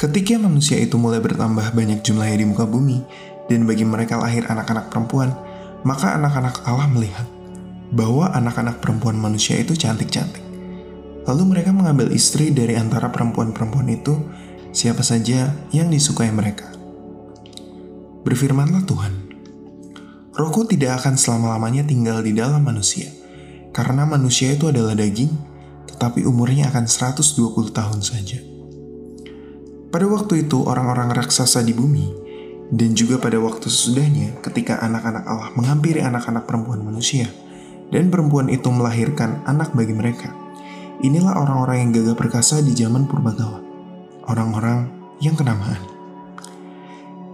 Ketika manusia itu mulai bertambah banyak jumlahnya di muka bumi, dan bagi mereka lahir anak-anak perempuan, maka anak-anak Allah melihat bahwa anak-anak perempuan manusia itu cantik-cantik. Lalu mereka mengambil istri dari antara perempuan-perempuan itu, siapa saja yang disukai mereka. Berfirmanlah Tuhan, Rohku tidak akan selama-lamanya tinggal di dalam manusia, karena manusia itu adalah daging, tetapi umurnya akan 120 tahun saja. Pada waktu itu orang-orang raksasa di bumi, dan juga pada waktu sesudahnya ketika anak-anak Allah menghampiri anak-anak perempuan manusia, dan perempuan itu melahirkan anak bagi mereka. Inilah orang-orang yang gagah perkasa di zaman purbakala, orang-orang yang kenamaan.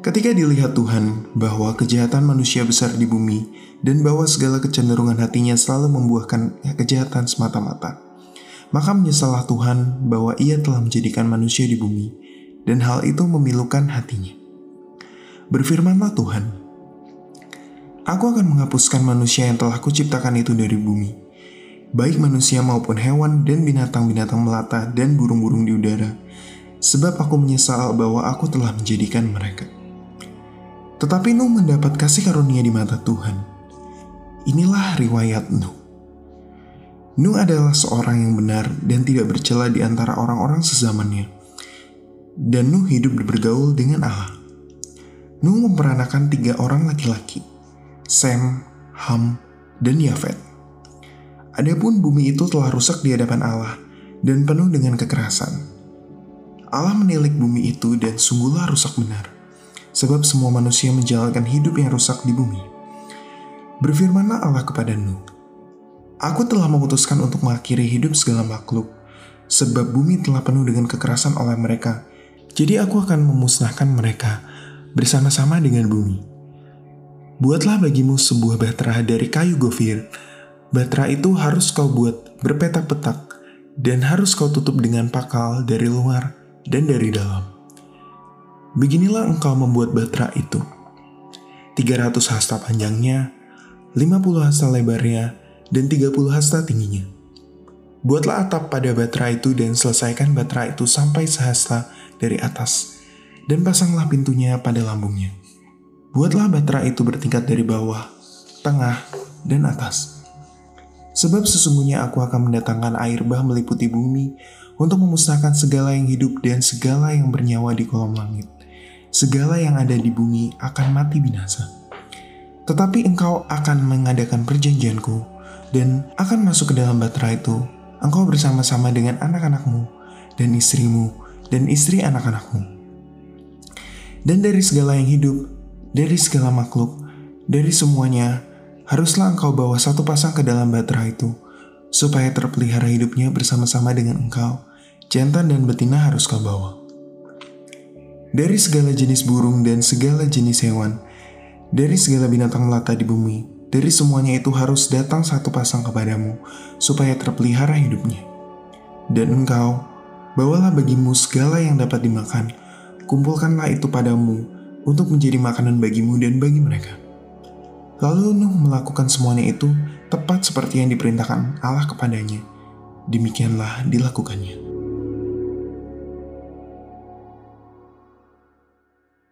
Ketika dilihat Tuhan bahwa kejahatan manusia besar di bumi dan bahwa segala kecenderungan hatinya selalu membuahkan kejahatan semata-mata, maka menyesallah Tuhan bahwa ia telah menjadikan manusia di bumi dan hal itu memilukan hatinya. Berfirmanlah Tuhan, Aku akan menghapuskan manusia yang telah kuciptakan itu dari bumi, baik manusia maupun hewan dan binatang-binatang melata dan burung-burung di udara, sebab aku menyesal bahwa aku telah menjadikan mereka. Tetapi Nuh mendapat kasih karunia di mata Tuhan. Inilah riwayat Nuh. Nuh adalah seorang yang benar dan tidak bercela di antara orang-orang sezamannya. Dan Nuh hidup bergaul dengan Allah. Nuh memperanakan tiga orang laki-laki, Sem, Ham, dan Yafet. Adapun bumi itu telah rusak di hadapan Allah dan penuh dengan kekerasan. Allah menilik bumi itu dan sungguhlah rusak benar, sebab semua manusia menjalankan hidup yang rusak di bumi. Berfirmanlah Allah kepada Nuh, Aku telah memutuskan untuk mengakhiri hidup segala makhluk, sebab bumi telah penuh dengan kekerasan oleh mereka. Jadi aku akan memusnahkan mereka bersama-sama dengan bumi. Buatlah bagimu sebuah batra dari kayu gofir. Batra itu harus kau buat berpetak-petak dan harus kau tutup dengan pakal dari luar dan dari dalam. Beginilah engkau membuat batra itu. 300 hasta panjangnya, 50 hasta lebarnya, dan 30 hasta tingginya. Buatlah atap pada batra itu dan selesaikan batra itu sampai sehasta dari atas, dan pasanglah pintunya pada lambungnya. Buatlah batra itu bertingkat dari bawah, tengah, dan atas. Sebab sesungguhnya aku akan mendatangkan air bah meliputi bumi untuk memusnahkan segala yang hidup dan segala yang bernyawa di kolom langit. Segala yang ada di bumi akan mati binasa. Tetapi engkau akan mengadakan perjanjianku dan akan masuk ke dalam batra itu. Engkau bersama-sama dengan anak-anakmu dan istrimu dan istri anak-anakmu. Dan dari segala yang hidup, dari segala makhluk, dari semuanya, haruslah engkau bawa satu pasang ke dalam batra itu, supaya terpelihara hidupnya bersama-sama dengan engkau. Jantan dan betina harus kau bawa. Dari segala jenis burung dan segala jenis hewan, dari segala binatang melata di bumi, dari semuanya itu harus datang satu pasang kepadamu, supaya terpelihara hidupnya. Dan engkau, bawalah bagimu segala yang dapat dimakan, kumpulkanlah itu padamu, untuk menjadi makanan bagimu dan bagi mereka. Lalu Nuh melakukan semuanya itu tepat seperti yang diperintahkan Allah kepadanya. Demikianlah dilakukannya.